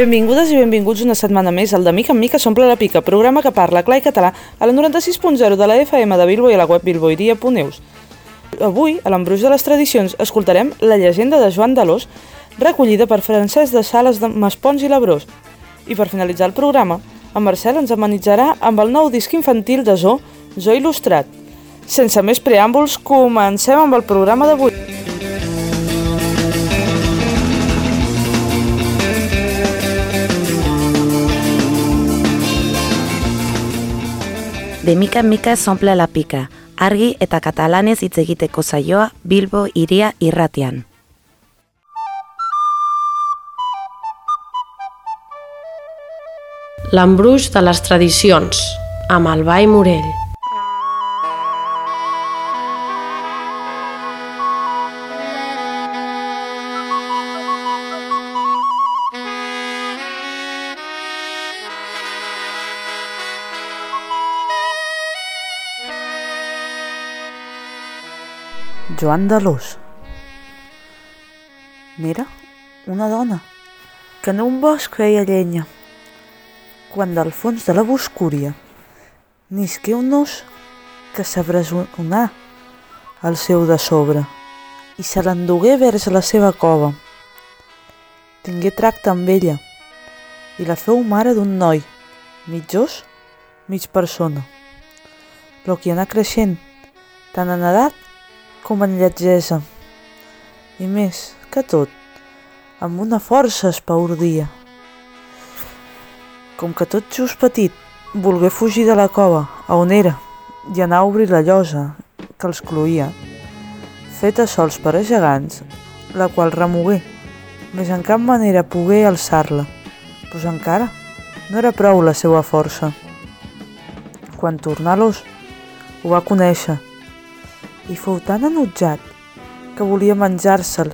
Benvingudes i benvinguts una setmana més al de Mica en Mica s'omple la pica, programa que parla clar i català a la 96.0 de la FM de Bilbo i a la web bilboiria.eus. Avui, a l'embruix de les tradicions, escoltarem la llegenda de Joan d'Alós, recollida per Francesc de Sales de Maspons i Labrós. I per finalitzar el programa, en Marcel ens amenitzarà amb el nou disc infantil de Zo, Zo Il·lustrat. Sense més preàmbuls, comencem amb el programa d'avui. De mica en mica s'omple la pica, argi eta katalanez hitz egiteko saioa Bilbo iria irratian. L'embruix de les tradicions, amb el Ball Morell. Joan d'Alós. N'era una dona que en un bosc feia llenya, quan del fons de la boscúria nisqué un os que s'abrasonà al seu de sobre i se l'endugué vers la seva cova. Tingué tracte amb ella i la feu mare d'un noi, mig os, mig persona, però qui anà creixent tant en edat com en lletgesa, i més que tot, amb una força espaordia. Com que tot just petit volgué fugir de la cova a on era i anar a obrir la llosa que els cloïa, feta sols per a gegants, la qual remogué, més en cap manera pogué alçar-la, doncs encara no era prou la seva força. Quan tornà l'os, ho va conèixer i fou tan enutjat que volia menjar-se'l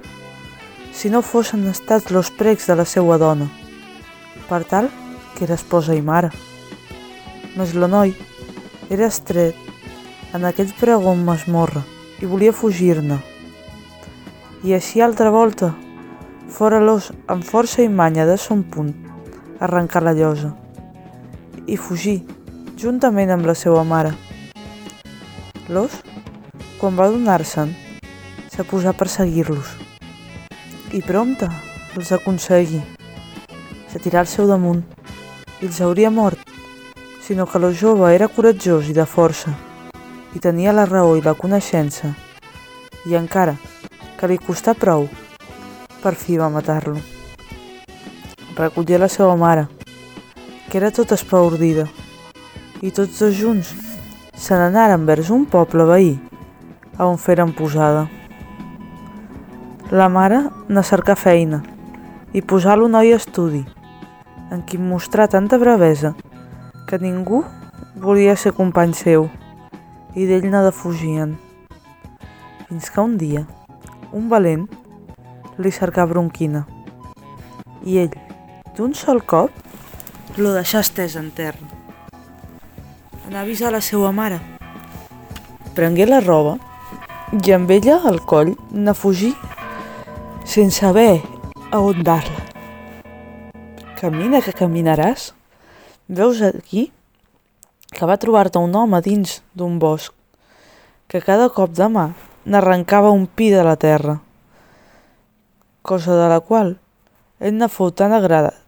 si no fossin estats los precs de la seua dona, per tal que era esposa i mare. Mas la noi era estret en aquell pregó amb masmorra i volia fugir-ne. I així altra volta, fora l'os amb força i manya de son punt, arrencar la llosa i fugir juntament amb la seva mare. L'os quan va donar-se'n, se posà a perseguir-los. I prompte els aconseguí. Se tirà al seu damunt i els hauria mort, sinó que lo jove era coratjós i de força, i tenia la raó i la coneixença, i encara que li costà prou, per fi va matar-lo. Recollé la seva mare, que era tota espaordida, i tots dos junts se n'anaren vers un poble veí a on feren posada. La mare ne cercar feina i posar lo noi a estudi, en qui mostrà tanta bravesa que ningú volia ser company seu i d'ell ne defugien. Fins que un dia, un valent li cercà bronquina i ell, d'un sol cop, lo deixà estès en terra. Anà a avisar la seva mare. Prengué la roba i amb ella al coll ne fugí sense haver a on dar-la. Camina que caminaràs. Veus aquí que va trobar-te un home dins d'un bosc que cada cop de mà n'arrencava un pi de la terra, cosa de la qual ell ne fou tan agradat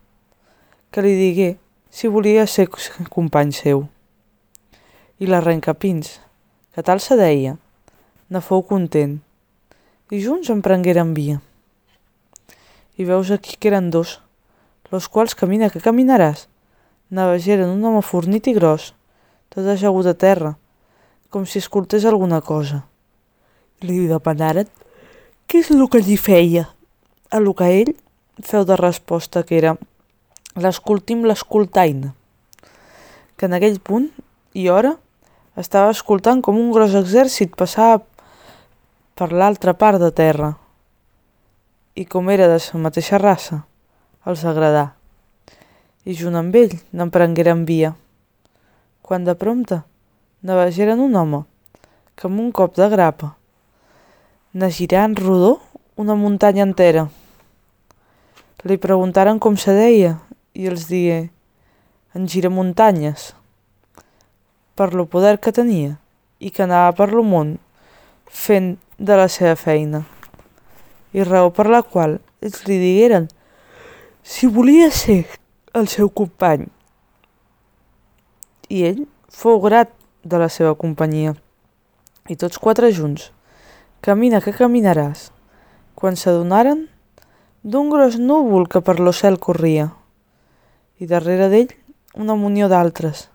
que li digué si volia ser company seu. I l'arrencapins, que tal se deia, ne fou content, i junts emprengueren via. I veus aquí que eren dos, los quals camina que caminaràs, navegeren un home fornit i gros, tot ajagut a terra, com si escoltés alguna cosa. Li demanaren què és el que allí feia, a lo que ell feu de resposta que era l'escoltim l'escoltaina, que en aquell punt i hora estava escoltant com un gros exèrcit passava per l'altra part de terra. I com era de la mateixa raça, els agradà. I junt amb ell n'emprengueren via. Quan de prompte navegeren un home que amb un cop de grapa ne girà en rodó una muntanya entera. Li preguntaren com se deia i els digué en giramuntanyes per lo poder que tenia i que anava per lo món fent de la seva feina i raó per la qual ells li digueren si volia ser el seu company. I ell fou grat de la seva companyia. I tots quatre junts, camina que caminaràs, quan s'adonaren d'un gros núvol que per lo cel corria, i darrere d'ell una munió d'altres,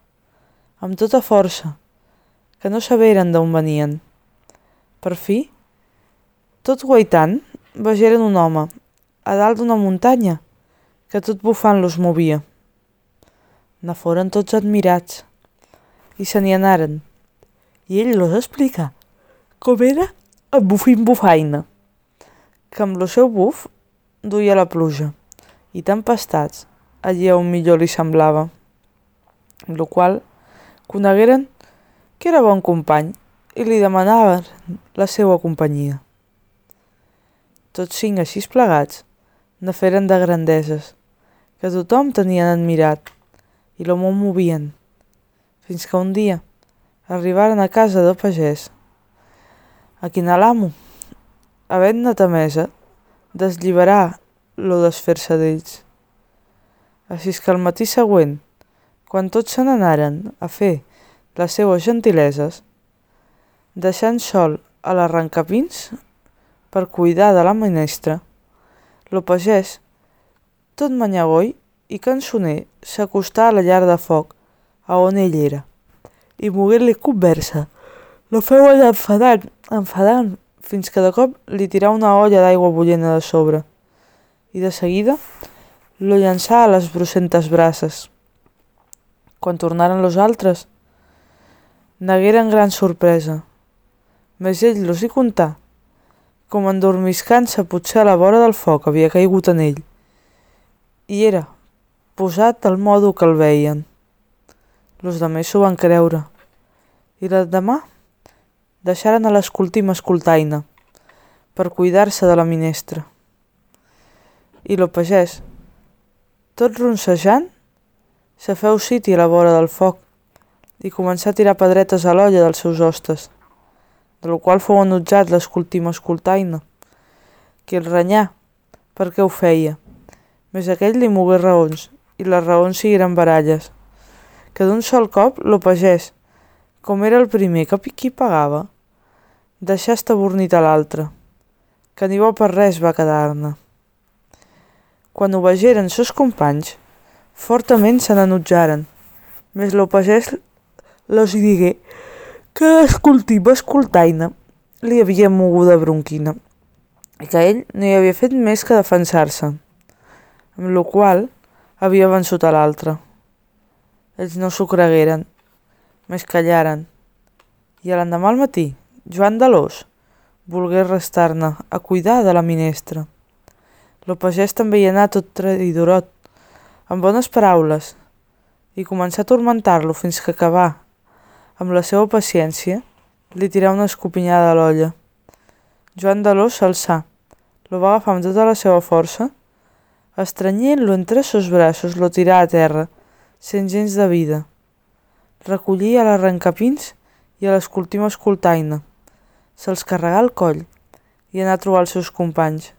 amb tota força, que no saberen d'on venien. Per fi, tot guaitant, vegeren un home, a dalt d'una muntanya, que tot bufant-los movia. Ne foren tots admirats, i se n'hi anaren, i ell los explica com era el bufint bufaina, que amb lo seu buf duia la pluja, i tempestats allí on millor li semblava, lo qual conegueren que era bon company i li demanaven la seva companyia. Tots cinc així plegats ne feren de grandeses, que tothom tenien admirat i lo molt movien, fins que un dia arribaren a casa del pagès, a quin l'amo, havent-ne temesa, deslliberar lo desfer-se d'ells. Així que el matí següent, quan tots se n'anaren a fer les seues gentileses, deixant sol a l'arrencapins per cuidar de la menestra, lo pagès, tot manyagoi i cançoner, s'acostà a la llar de foc, a on ell era, i moguent-li conversa, lo feu enfadant, enfadant, fins que de cop li tirà una olla d'aigua bullent de sobre, i de seguida lo llançà a les brucentes braces. Quan tornaren los altres, negueren gran sorpresa, més ell los hi contà com endormiscant-se potser a la vora del foc havia caigut en ell. I era posat al modo que el veien. Los demés s'ho van creure. I l'endemà deixaren a l'escoltim escoltaina per cuidar-se de la minestra. I lo pagès, tot ronsejant, se feu siti a la vora del foc i començà a tirar pedretes a l'olla dels seus hostes de lo qual fou enutjat l'escoltim escoltaina, que el renyà, perquè ho feia. Més aquell li mogué raons, i les raons sigueren baralles, que d'un sol cop lo pagès, com era el primer que qui pagava, deixà estabornit a l'altre, que ni bo per res va quedar-ne. Quan ho vegeren sos companys, fortament se n'enutjaren, més lo pagès los digué que escoltiva escoltaina li havia moguda bronquina i que ell no hi havia fet més que defensar-se, amb la qual havia vençut a l'altre. Ells no s'ho cregueren, més callaren, i a l'endemà al matí, Joan de l'Os volgué restar-ne a cuidar de la minestra. Lo pagès també hi anà tot traïdorot, amb bones paraules, i començà a tormentar-lo fins que acabà amb la seva paciència, li tirà una escopinyada a l'olla. Joan de l'Os s'alçà, lo va agafar amb tota la seva força, estrenyent-lo entre sos braços, lo tirà a terra, sent gens de vida. Recollí a l'arrencapins i a l'escoltim escoltaina. Se'ls carregà al coll i anà a trobar els seus companys.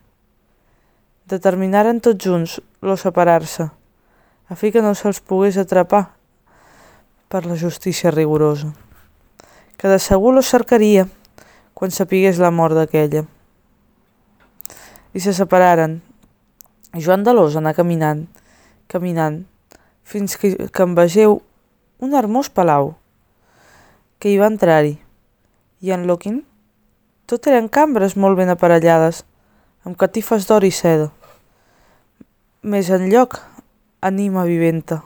Determinaren tots junts lo separar-se, a fi que no se'ls pogués atrapar per la justícia rigorosa, que de segur lo cercaria quan sapigués la mort d'aquella. I se separaren. I Joan de l'Os anà caminant, caminant, fins que, que en vegeu un hermós palau, que hi va entrar-hi, i en Loquin tot eren cambres molt ben aparellades, amb catifes d'or i seda. Més enlloc, anima viventa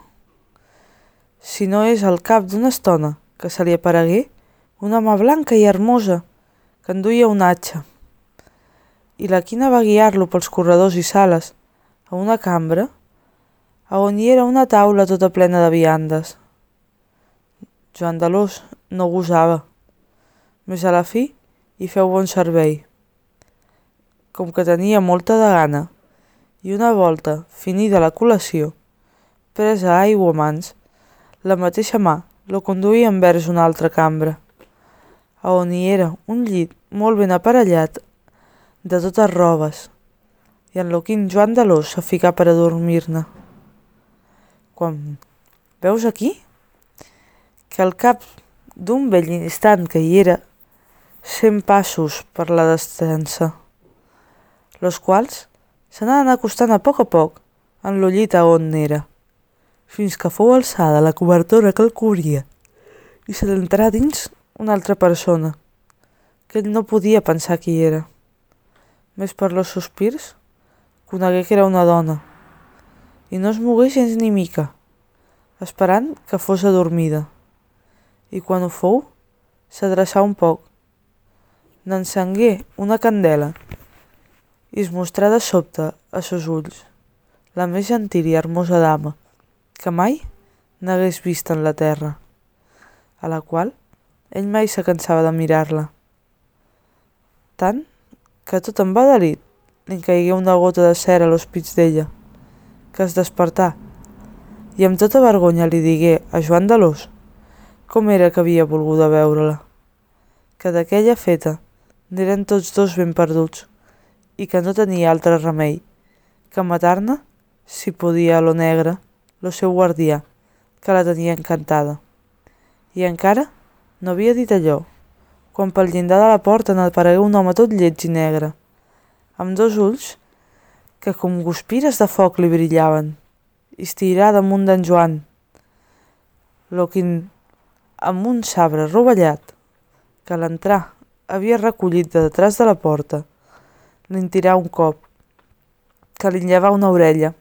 si no és al cap d'una estona que se li aparegué una mà blanca i hermosa que enduia un atxa. I la quina va guiar-lo pels corredors i sales a una cambra a on hi era una taula tota plena de viandes. Joan de l'Os no gosava, més a la fi hi feu bon servei. Com que tenia molta de gana i una volta, finida la col·lació, presa aigua a mans, la mateixa mà lo conduïa envers una altra cambra, a on hi era un llit molt ben aparellat de totes robes, i en lo quin Joan de l'Os se ficar per a dormir-ne. Quan veus aquí? Que al cap d'un vell instant que hi era, cent passos per la destensa, los quals s'anaven acostant a poc a poc en lo llit a on era, fins que fou alçada la cobertora que el cobria i se l'entrà dins una altra persona, que ell no podia pensar qui era. Més per los sospirs, conegué que era una dona, i no es mogué gens ni mica, esperant que fos adormida. I quan ho fou, s'adreçà un poc, n'encengué una candela i es mostrà de sobte a sos ulls la més gentil i hermosa dama que mai n'hagués vist en la terra, a la qual ell mai se cansava de mirar-la. Tant que tot en va delit li caigué una gota de cera a l'hospits d'ella, que es despertà i amb tota vergonya li digué a Joan de l'Os com era que havia volguda veure-la, que d'aquella feta n'eren tots dos ben perduts i que no tenia altre remei que matar-ne, si podia, a lo negre, lo seu guardià, que la tenia encantada. I encara no havia dit allò, quan pel llindar de la porta n'aparegué un home tot lleig i negre, amb dos ulls que com guspires de foc li brillaven, i estirà damunt d'en Joan, lo quin amb un sabre rovellat, que a l'entrar havia recollit de detrás de la porta, li tirà un cop, que li lleva una orella,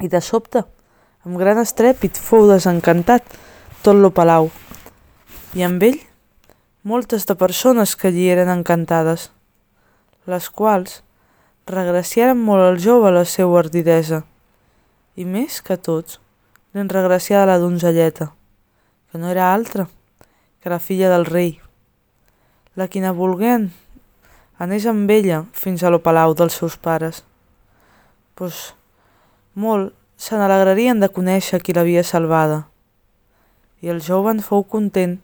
i de sobte, amb gran estrèpit, fou desencantat tot lo palau, i amb ell moltes de persones que allí eren encantades, les quals regraciaren molt al jove la seva ardidesa, i més que tots, l'enregraciada la donzelleta, que no era altra que la filla del rei, la quina volguent anés amb ella fins a lo palau dels seus pares. Pues molt se n'alegrarien de conèixer qui l'havia salvada. I el jove fou content,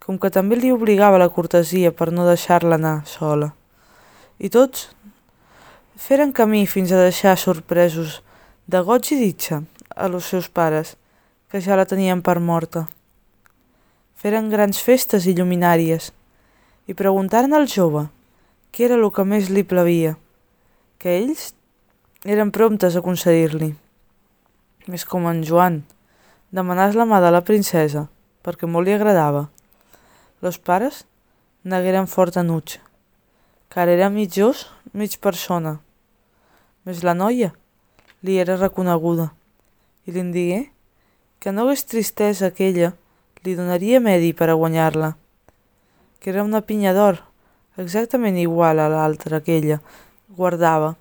com que també li obligava la cortesia per no deixar-la anar sola. I tots feren camí fins a deixar sorpresos de goig i ditxa a los seus pares, que ja la tenien per morta. Feren grans festes i lluminàries, i preguntaren al jove què era el que més li plavia, que ells eren promptes a concedir-li. Més com en Joan, demanàs la mà de la princesa, perquè molt li agradava. Los pares negueren fort enuig, car era mig os, mig persona. Més la noia li era reconeguda, i li digué que no hagués tristesa que ella li donaria medi per a guanyar-la, que era una pinya d'or, exactament igual a l'altra que ella guardava,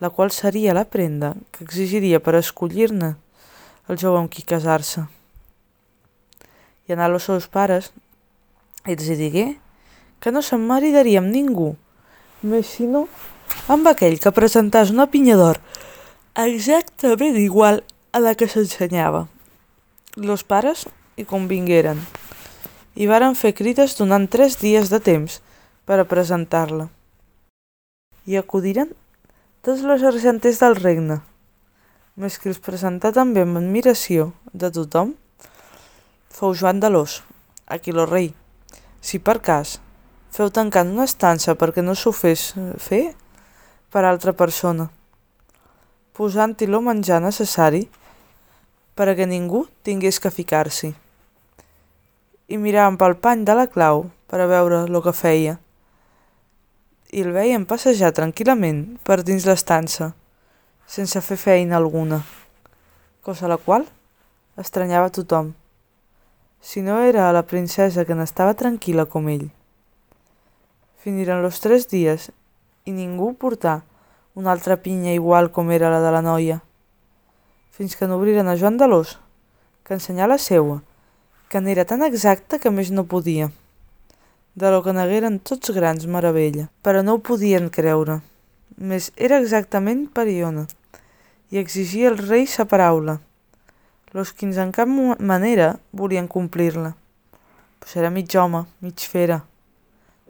la qual seria la prenda que exigiria per escollir-ne el jove amb qui casar-se. I anar als seus pares i els digué que no se'n maridaria amb ningú, més sinó amb aquell que presentàs una pinya d'or exactament igual a la que s'ensenyava. Los pares hi convingueren i varen fer crides donant tres dies de temps per a presentar-la. I acudiren tots els argenters del regne, més que els presentà també amb admiració de tothom, fou Joan de l'Os, a qui lo rei, si per cas, feu tancant una estança perquè no s'ho fes fer per altra persona, posant-hi lo menjar necessari per a que ningú tingués que ficar-s'hi i miràvem pel pany de la clau per a veure el que feia. I el veiem passejar tranquil·lament per dins l'estança, sense fer feina alguna, cosa la qual estranyava tothom, si no era la princesa que n'estava tranquil·la com ell. Finiren los tres dies i ningú portà una altra pinya igual com era la de la noia, fins que n'obriren a Joan de l'Os, que ensenyà la seua, que n'era tan exacta que més no podia. De lo que negueren tots grans meravella, però no ho podien creure. més era exactament periona i exigia al rei sa paraula. Los quins en cap manera volien complir-la. Pues era mig home, mig fera.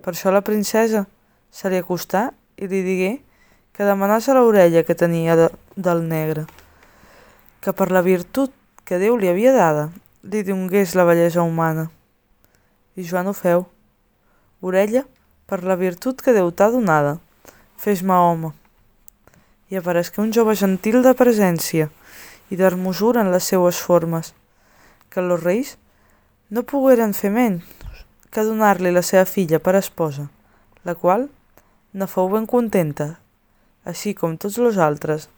Per això la princesa se li acostà i li digué que demanàs a l'orella que tenia de, del negre, que per la virtut que Déu li havia dada li dongués la bellesa humana. I Joan ho feu. Orella, per la virtut que Déu t'ha donada, fes-me home. I aparesqué un jove gentil de presència i d'hermosura en les seues formes, que los reis no pogueren fer menys que donar-li la seva filla per esposa, la qual ne fou ben contenta així com tots els altres,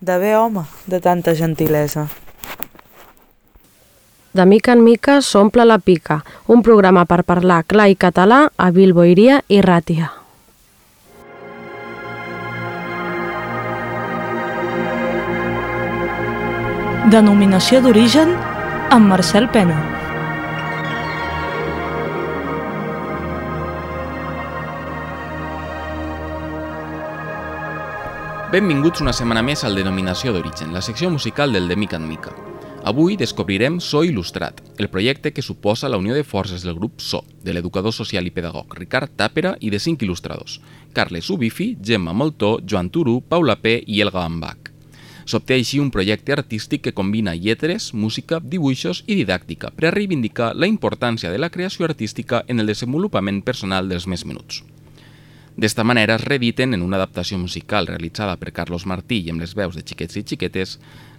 d'haver home de tanta gentilesa. De mica en mica s'omple la pica, un programa per parlar clar i català a Bilboiria i Ràtia. Denominació d'origen amb Marcel Pena. Benvinguts una setmana més al Denominació d'Origen, la secció musical del De Mica en Mica. Avui descobrirem So Il·lustrat, el projecte que suposa la unió de forces del grup So, de l'educador social i pedagog Ricard Tàpera i de cinc il·lustradors, Carles Ubifi, Gemma Moltó, Joan Turu, Paula P i Elga Ambach. S'obté així un projecte artístic que combina lletres, música, dibuixos i didàctica per a reivindicar la importància de la creació artística en el desenvolupament personal dels més menuts. D'esta manera es reediten en una adaptació musical realitzada per Carlos Martí i amb les veus de xiquets i xiquetes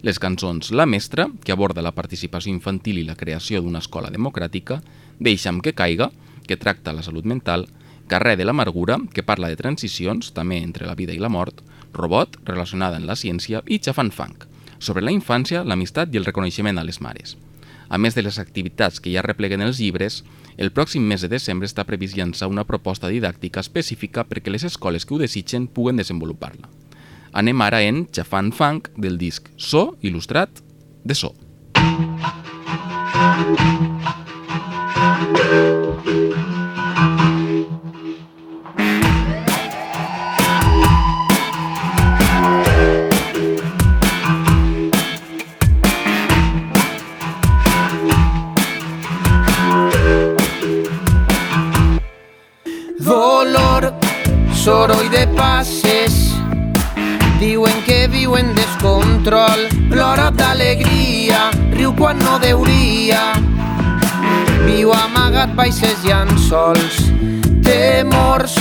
les cançons La Mestra, que aborda la participació infantil i la creació d'una escola democràtica, Deixa'm que caiga, que tracta la salut mental, Carrer de l'amargura, que parla de transicions, també entre la vida i la mort, Robot, relacionada amb la ciència, i Xafan Funk, sobre la infància, l'amistat i el reconeixement a les mares. A més de les activitats que ja repleguen els llibres, el pròxim mes de desembre està previst llançar una proposta didàctica específica perquè les escoles que ho desitgen puguen desenvolupar-la. Anem ara en Xafant Funk del disc So il·lustrat de So. soroll de passes. Diuen que viu en descontrol. Plora d'alegria, riu quan no deuria. Viu amagat baix els llençols Temors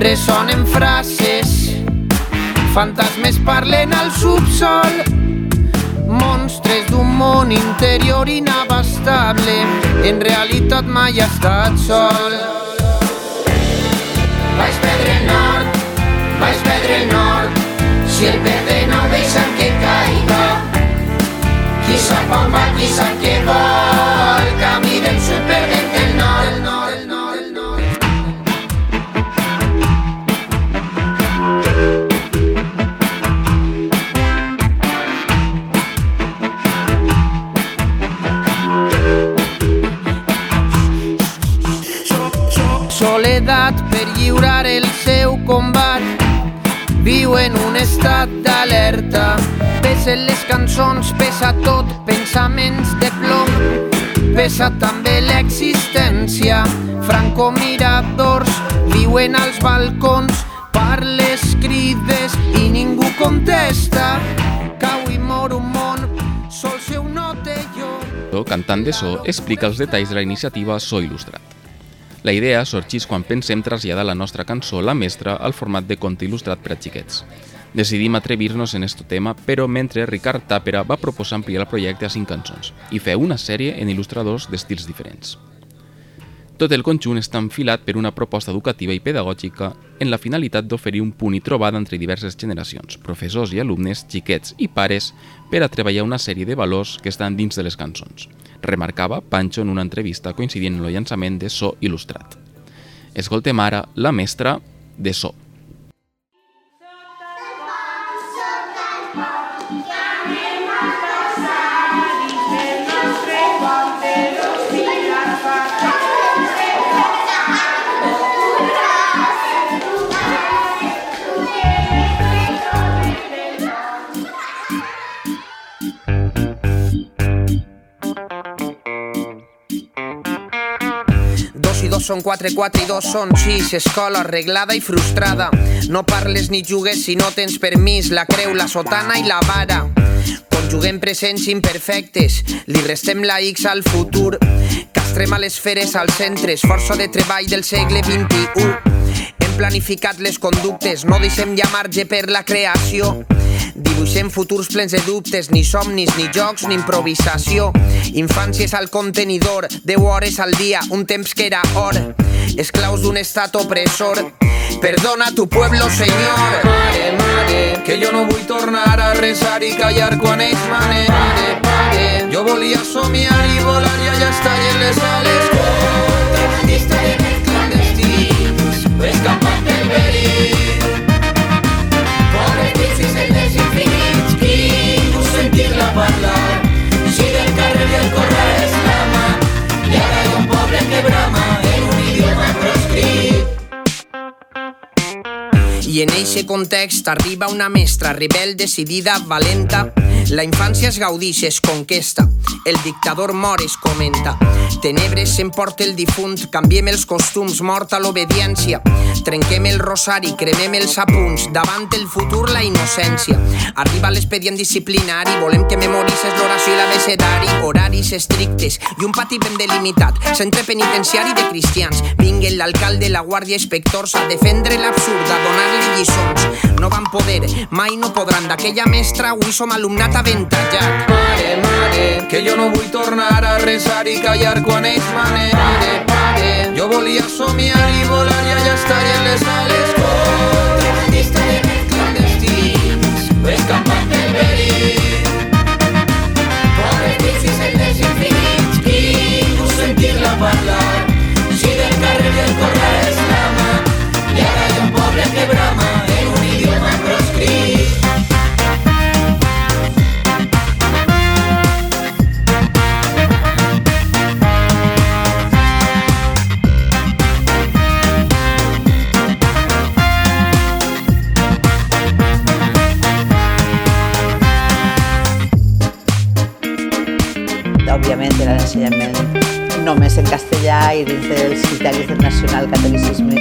ressonen frases. Fantasmes parlen al subsol. Monstres d'un món interior inabastable. En realitat mai ha estat sol. El nord, vaig perdre el nord, si el perde no deixa que caiga. Qui sap on va, qui sap què vol, camí del sud perdent el nord, el nord, el nord, el nord. Soledat per lliurar el seu combat Viu en un estat d'alerta. Pesen les cançons, pesa tot, pensaments de plom. Pesa també l'existència. Franco miradors viuen als balcons Parles, crides i ningú contesta. Cau i mor un món, sol seu no jo. Cantant de so, explica els detalls de la iniciativa So Il·lustrat. La idea sorgeix quan pensem traslladar la nostra cançó La Mestra al format de conte il·lustrat per a xiquets. Decidim atrevir-nos en aquest tema, però mentre Ricard Tàpera va proposar ampliar el projecte a cinc cançons i fer una sèrie en il·lustradors d'estils diferents. Tot el conjunt està enfilat per una proposta educativa i pedagògica en la finalitat d'oferir un punt i trobada entre diverses generacions, professors i alumnes, xiquets i pares, per a treballar una sèrie de valors que estan dins de les cançons, remarcava Pancho en una entrevista coincidint en el llançament de So Il·lustrat. Escoltem ara la mestra de So. Dos són quatre, quatre i dos són sis. Escola arreglada i frustrada. No parles ni jugues si no tens permís. La creu, la sotana i la vara. Conjuguem presents imperfectes, li restem la X al futur. Castrem a les feres als centres, força de treball del segle XXI. Hem planificat les conductes, no deixem ja marge per la creació. Dibuixem futurs plens de dubtes, ni somnis, ni jocs, ni improvisació. Infàncies al contenidor, 10 hores al dia, un temps que era or. Esclaus d'un estat opressor. Perdona tu pueblo, Señor. Mare, mare, que jo no vull tornar a resar i callar quan ells manen. Pare, pare, jo volia somiar i volar i allà estar en les ales. Contrabandista de més clandestins, escapat del verí. Del carrer i el corre és la mà, i ara hi ha un poble que brama I en eixe context arriba una mestra rebel, decidida, valenta. La infància es gaudix, es conquesta. El dictador mor, es comenta. Tenebres s'emporta el difunt, canviem els costums, mort a l'obediència. Trenquem el rosari, cremem els apunts, davant el futur la innocència. Arriba l'expedient disciplinari, volem que memoritzes l'oració i l'abecedari, horaris estrictes i un pati ben delimitat, centre penitenciari de cristians. Vinguen l'alcalde, la guàrdia, inspectors a defendre l'absurd, a donar-li lliçons. No van poder, mai no podran. D'aquella mestra avui som alumnat aventajat. Mare, mare, que jo no vull tornar a resar i callar quan ells manen. Pare, pare, jo volia somiar i volar i allà estar en les ales. Contrabandista de més clandestins, escapat del verí. Pobres bicis en els infinits, qui us sentir-la parlar? Només en castellà i dins dels criteris del nacional catolicisme.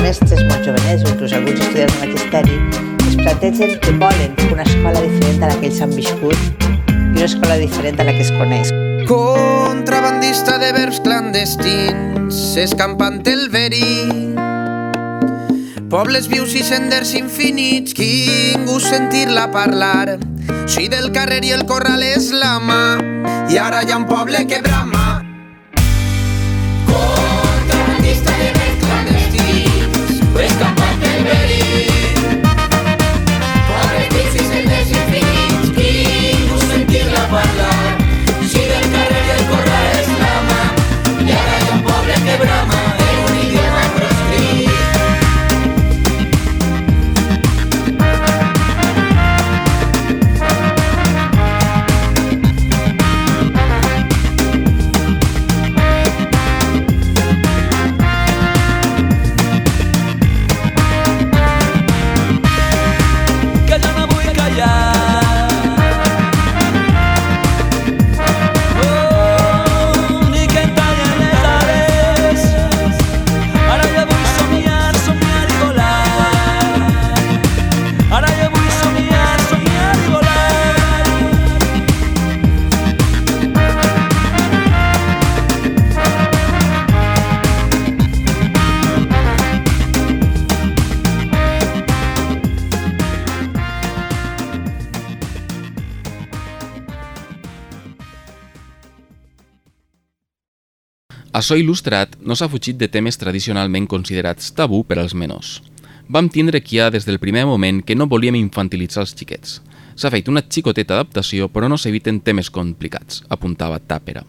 Mestres molt jovenets o inclús alguns estudiants de magisteri es plantegen que volen una escola diferent a la que ells han viscut i una escola diferent a la que es coneix. Contrabandista de verbs clandestins, escampant el verí. Pobles vius i senders infinits, qui ningú sentir-la parlar. Si del carrer i el corral és la mà, i ara hi ha un poble que brama. Escampant Açò il·lustrat no s'ha fugit de temes tradicionalment considerats tabú per als menors. Vam tindre ha des del primer moment que no volíem infantilitzar els xiquets. S'ha fet una xicoteta adaptació però no s'eviten temes complicats, apuntava Tàpera.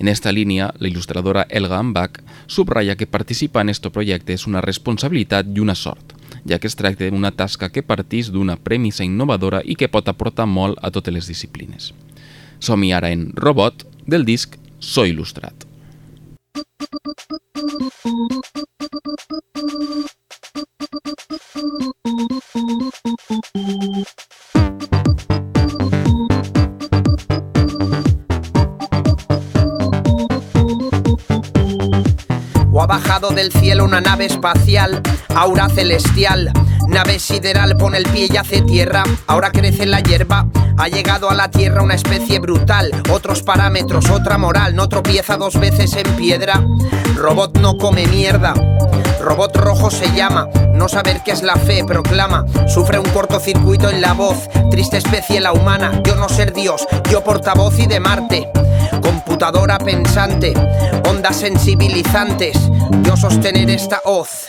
En esta línia, la il·lustradora Elga Ambach subratlla que participar en este projecte és una responsabilitat i una sort, ja que es tracta d'una tasca que partís d'una premissa innovadora i que pot aportar molt a totes les disciplines. Som-hi ara en Robot, del disc So Il·lustrat. Thank you. O ha bajado del cielo una nave espacial, aura celestial. Nave sideral pone el pie y hace tierra, ahora crece la hierba. Ha llegado a la tierra una especie brutal, otros parámetros, otra moral, no tropieza dos veces en piedra. Robot no come mierda. Robot rojo se llama, no saber qué es la fe proclama, sufre un cortocircuito en la voz, triste especie la humana, yo no ser Dios, yo portavoz y de Marte, computadora pensante, ondas sensibilizantes, yo sostener esta hoz.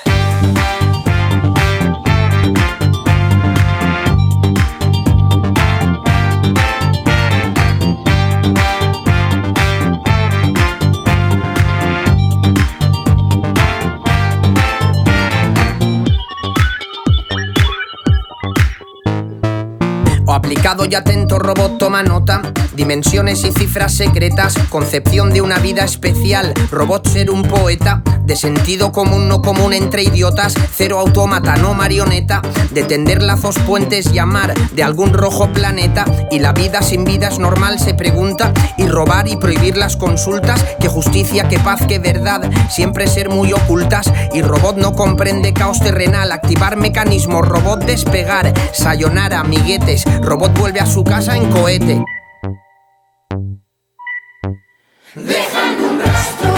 Aplicado y atento robot toma nota, dimensiones y cifras secretas, concepción de una vida especial, robot ser un poeta, de sentido común no común entre idiotas, cero autómata, no marioneta, de tender lazos puentes y de algún rojo planeta, y la vida sin vida es normal, se pregunta, y robar y prohibir las consultas, que justicia, que paz, que verdad, siempre ser muy ocultas, y robot no comprende caos terrenal, activar mecanismos, robot despegar, sayonara, amiguetes, robot vuelve a su casa en cohete. Dejando un rastro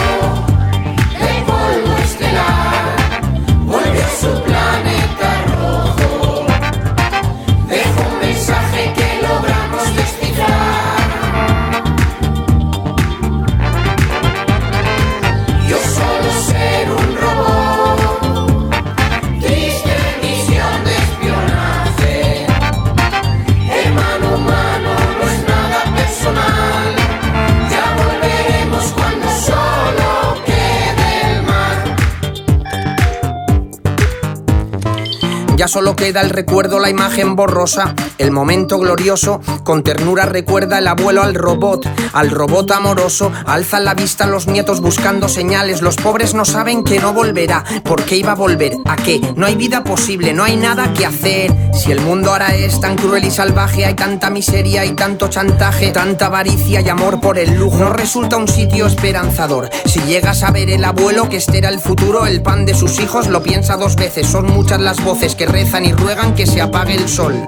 de polvo estelar, vuelve a su planeta solo queda el recuerdo, la imagen borrosa, el momento glorioso. Con ternura recuerda el abuelo al robot, al robot amoroso. Alzan la vista los nietos buscando señales. Los pobres no saben que no volverá. ¿Por qué iba a volver? ¿A qué? No hay vida posible, no hay nada que hacer. Si el mundo ahora es tan cruel y salvaje, hay tanta miseria y tanto chantaje, tanta avaricia y amor por el lujo. No resulta un sitio esperanzador. Si llegas a ver el abuelo que este era el futuro, el pan de sus hijos, lo piensa dos veces. Son muchas las voces que y ruegan que se apague el sol.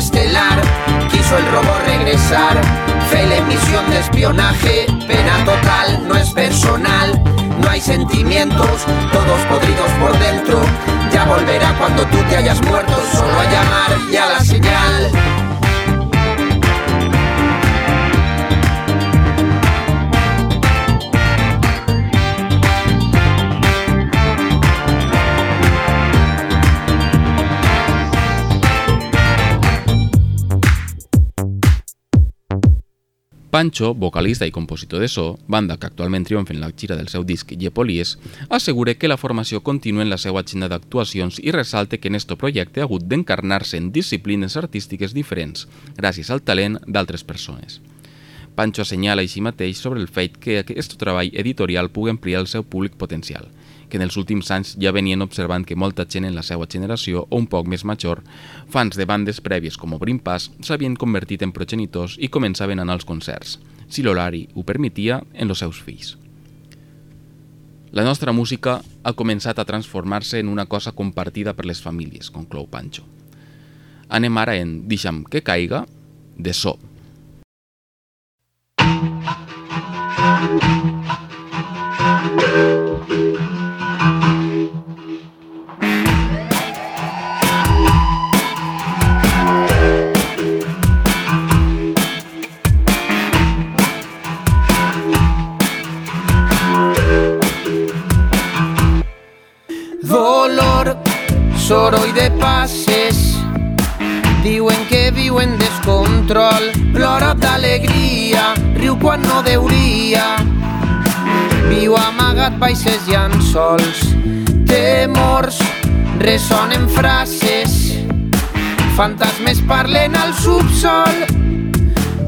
Estelar quiso el robot regresar. Fe la misión de espionaje, pena total, no es personal. No hay sentimientos, todos podridos por dentro. Ya volverá cuando tú te hayas muerto, solo a llamar y a la señal. Pancho, vocalista i compositor de so, banda que actualment triomfa en la gira del seu disc Llepolies, assegura que la formació continua en la seva agenda d'actuacions i ressalta que en este projecte ha hagut d'encarnar-se en disciplines artístiques diferents, gràcies al talent d'altres persones. Pancho assenyala així mateix sobre el fet que aquest treball editorial pugui ampliar el seu públic potencial, que en els últims anys ja venien observant que molta gent en la seva generació o un poc més major, fans de bandes prèvies com Obrim Pas, s'havien convertit en progenitors i començaven a anar als concerts, si l'horari ho permetia, en els seus fills. La nostra música ha començat a transformar-se en una cosa compartida per les famílies, conclou Pancho. Anem ara en Deixa'm que caiga, de so. Dolor, soroll de passes Diuen que viu en descontrol. Plora d'alegria, riu quan no deuria. Viu amagat baix ses llençols Temors, ressonen frases. Fantasmes parlen al subsol.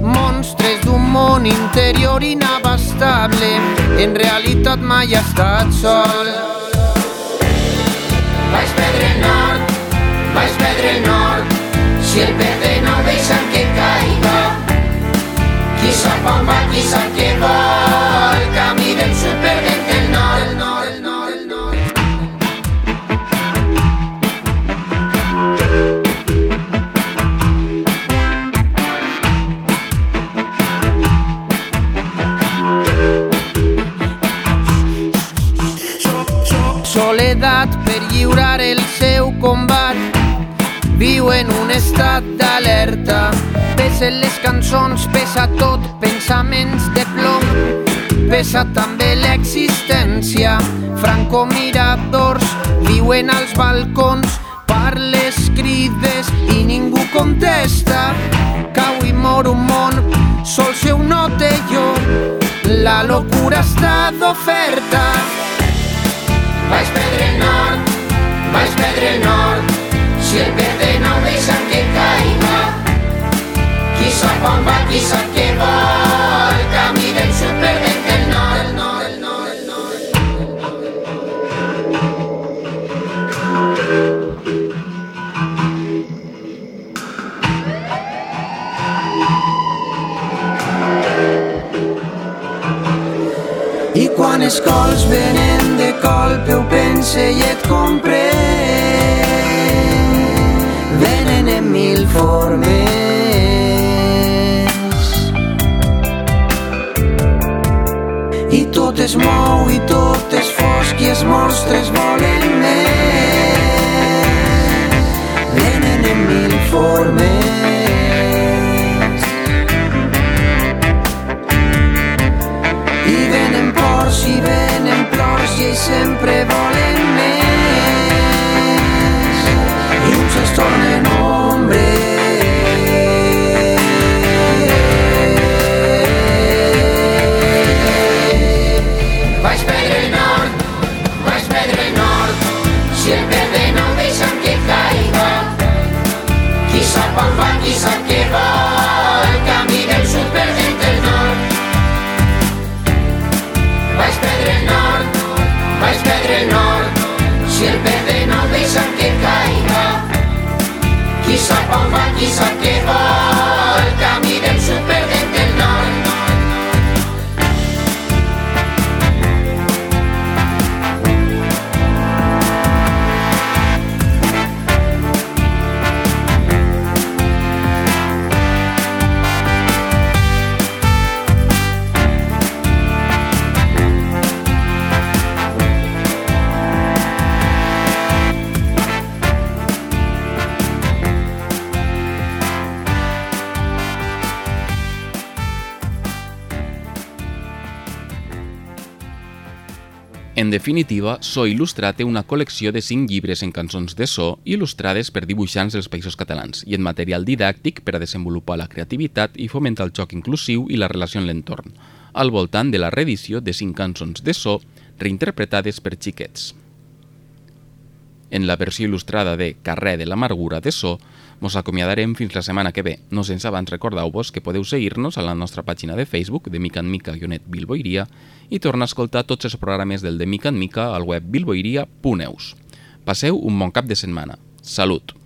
Monstres d'un món interior inabastable. En realitat mai ha estat sol Baix Pedre Nord, si el Pedre no deixen que caiga. Qui sap on va, qui sap què vol, estat d'alerta. Pesen les cançons, pesa tot, pensaments de plom. Pesa també l'existència. Francomiradors viuen als balcons Parles, crides i ningú contesta. Cau i mor un món, sol seu no té jo La locura està d'oferta. Baix Pedre Nord, Baix Pedre Nord, si el Pedre sap on va, qui sap què vol, el camí del sud perdent el nord, el nord, el nord, el nord. I quan els cols venen de colpe ho pense i et compre Venen en mil formes es mou i tot és fosc i els monstres volen més Venen en mil formes I venen ports i venen plors i ells sempre volen més. Sap on va, qui sap definitiva, So Il·lustrat té una col·lecció de 5 llibres en cançons de so il·lustrades per dibuixants dels països catalans i en material didàctic per a desenvolupar la creativitat i fomentar el joc inclusiu i la relació en l'entorn, al voltant de la reedició de 5 cançons de so reinterpretades per xiquets. En la versió il·lustrada de Carrer de l'amargura de so, mos acomiadarem fins la setmana que ve. No sense abans recordeu-vos que podeu seguir-nos a la nostra pàgina de Facebook de mica en mica guionet Bilboiria i tornar a escoltar tots els programes del de mica en mica al web bilboiria.eus. Passeu un bon cap de setmana. Salut!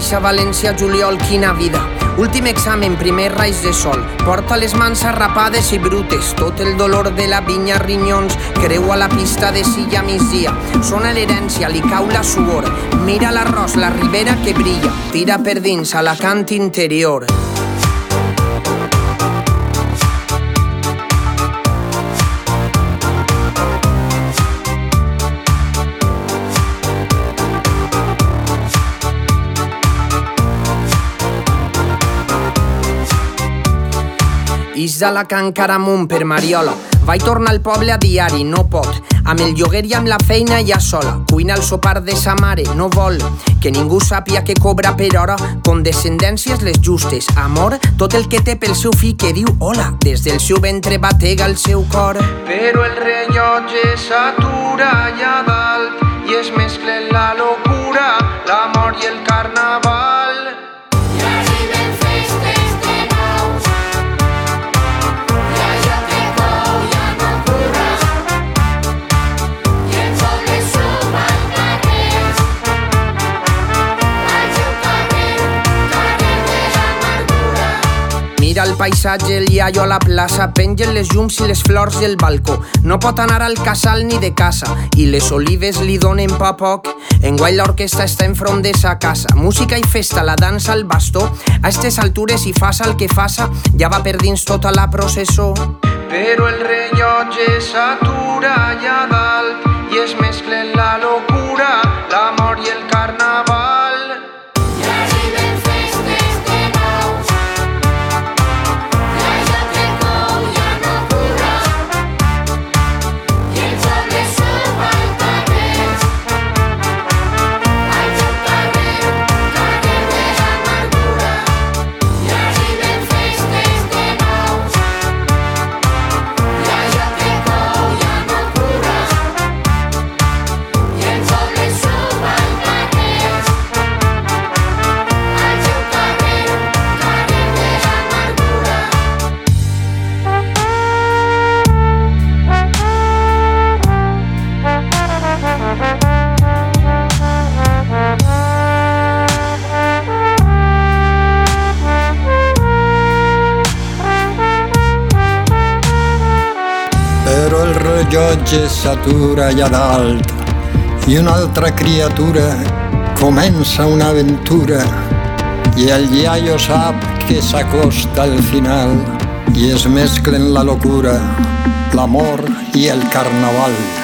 Reixa, València, juliol, quina vida. Últim examen, primer raig de sol. Porta les mans arrapades i brutes. Tot el dolor de la vinya, rinyons. Creu a la pista de silla migdia. Sona l'herència, li cau la suor. Mira l'arròs, la ribera que brilla. Tira per dins a la cant interior. Ix de la can Caramunt per Mariola. Vaig tornar al poble a diari, no pot. Amb el lloguer i amb la feina ja sola. Cuina el sopar de sa mare, no vol. Que ningú sàpia que cobra per hora. Condescendències les justes. Amor, tot el que té pel seu fill que diu hola. Des del seu ventre batega el seu cor. Però el rellotge s'atura allà dalt i es mesclen la locura, paisatge, el iaio a la plaça, pengen les llums i les flors del balcó. No pot anar al casal ni de casa i les olives li donen pa poc. Enguany l'orquestra està enfront de sa casa. Música i festa, la dansa al bastó. A estes altures, si fas el que faça, ja va per dins tota la processó. Però el rellotge s'atura allà dalt rellotge s'atura allà dalt i una altra criatura comença una aventura i el iaio sap que s'acosta al final i es mesclen la locura, l'amor i el carnaval.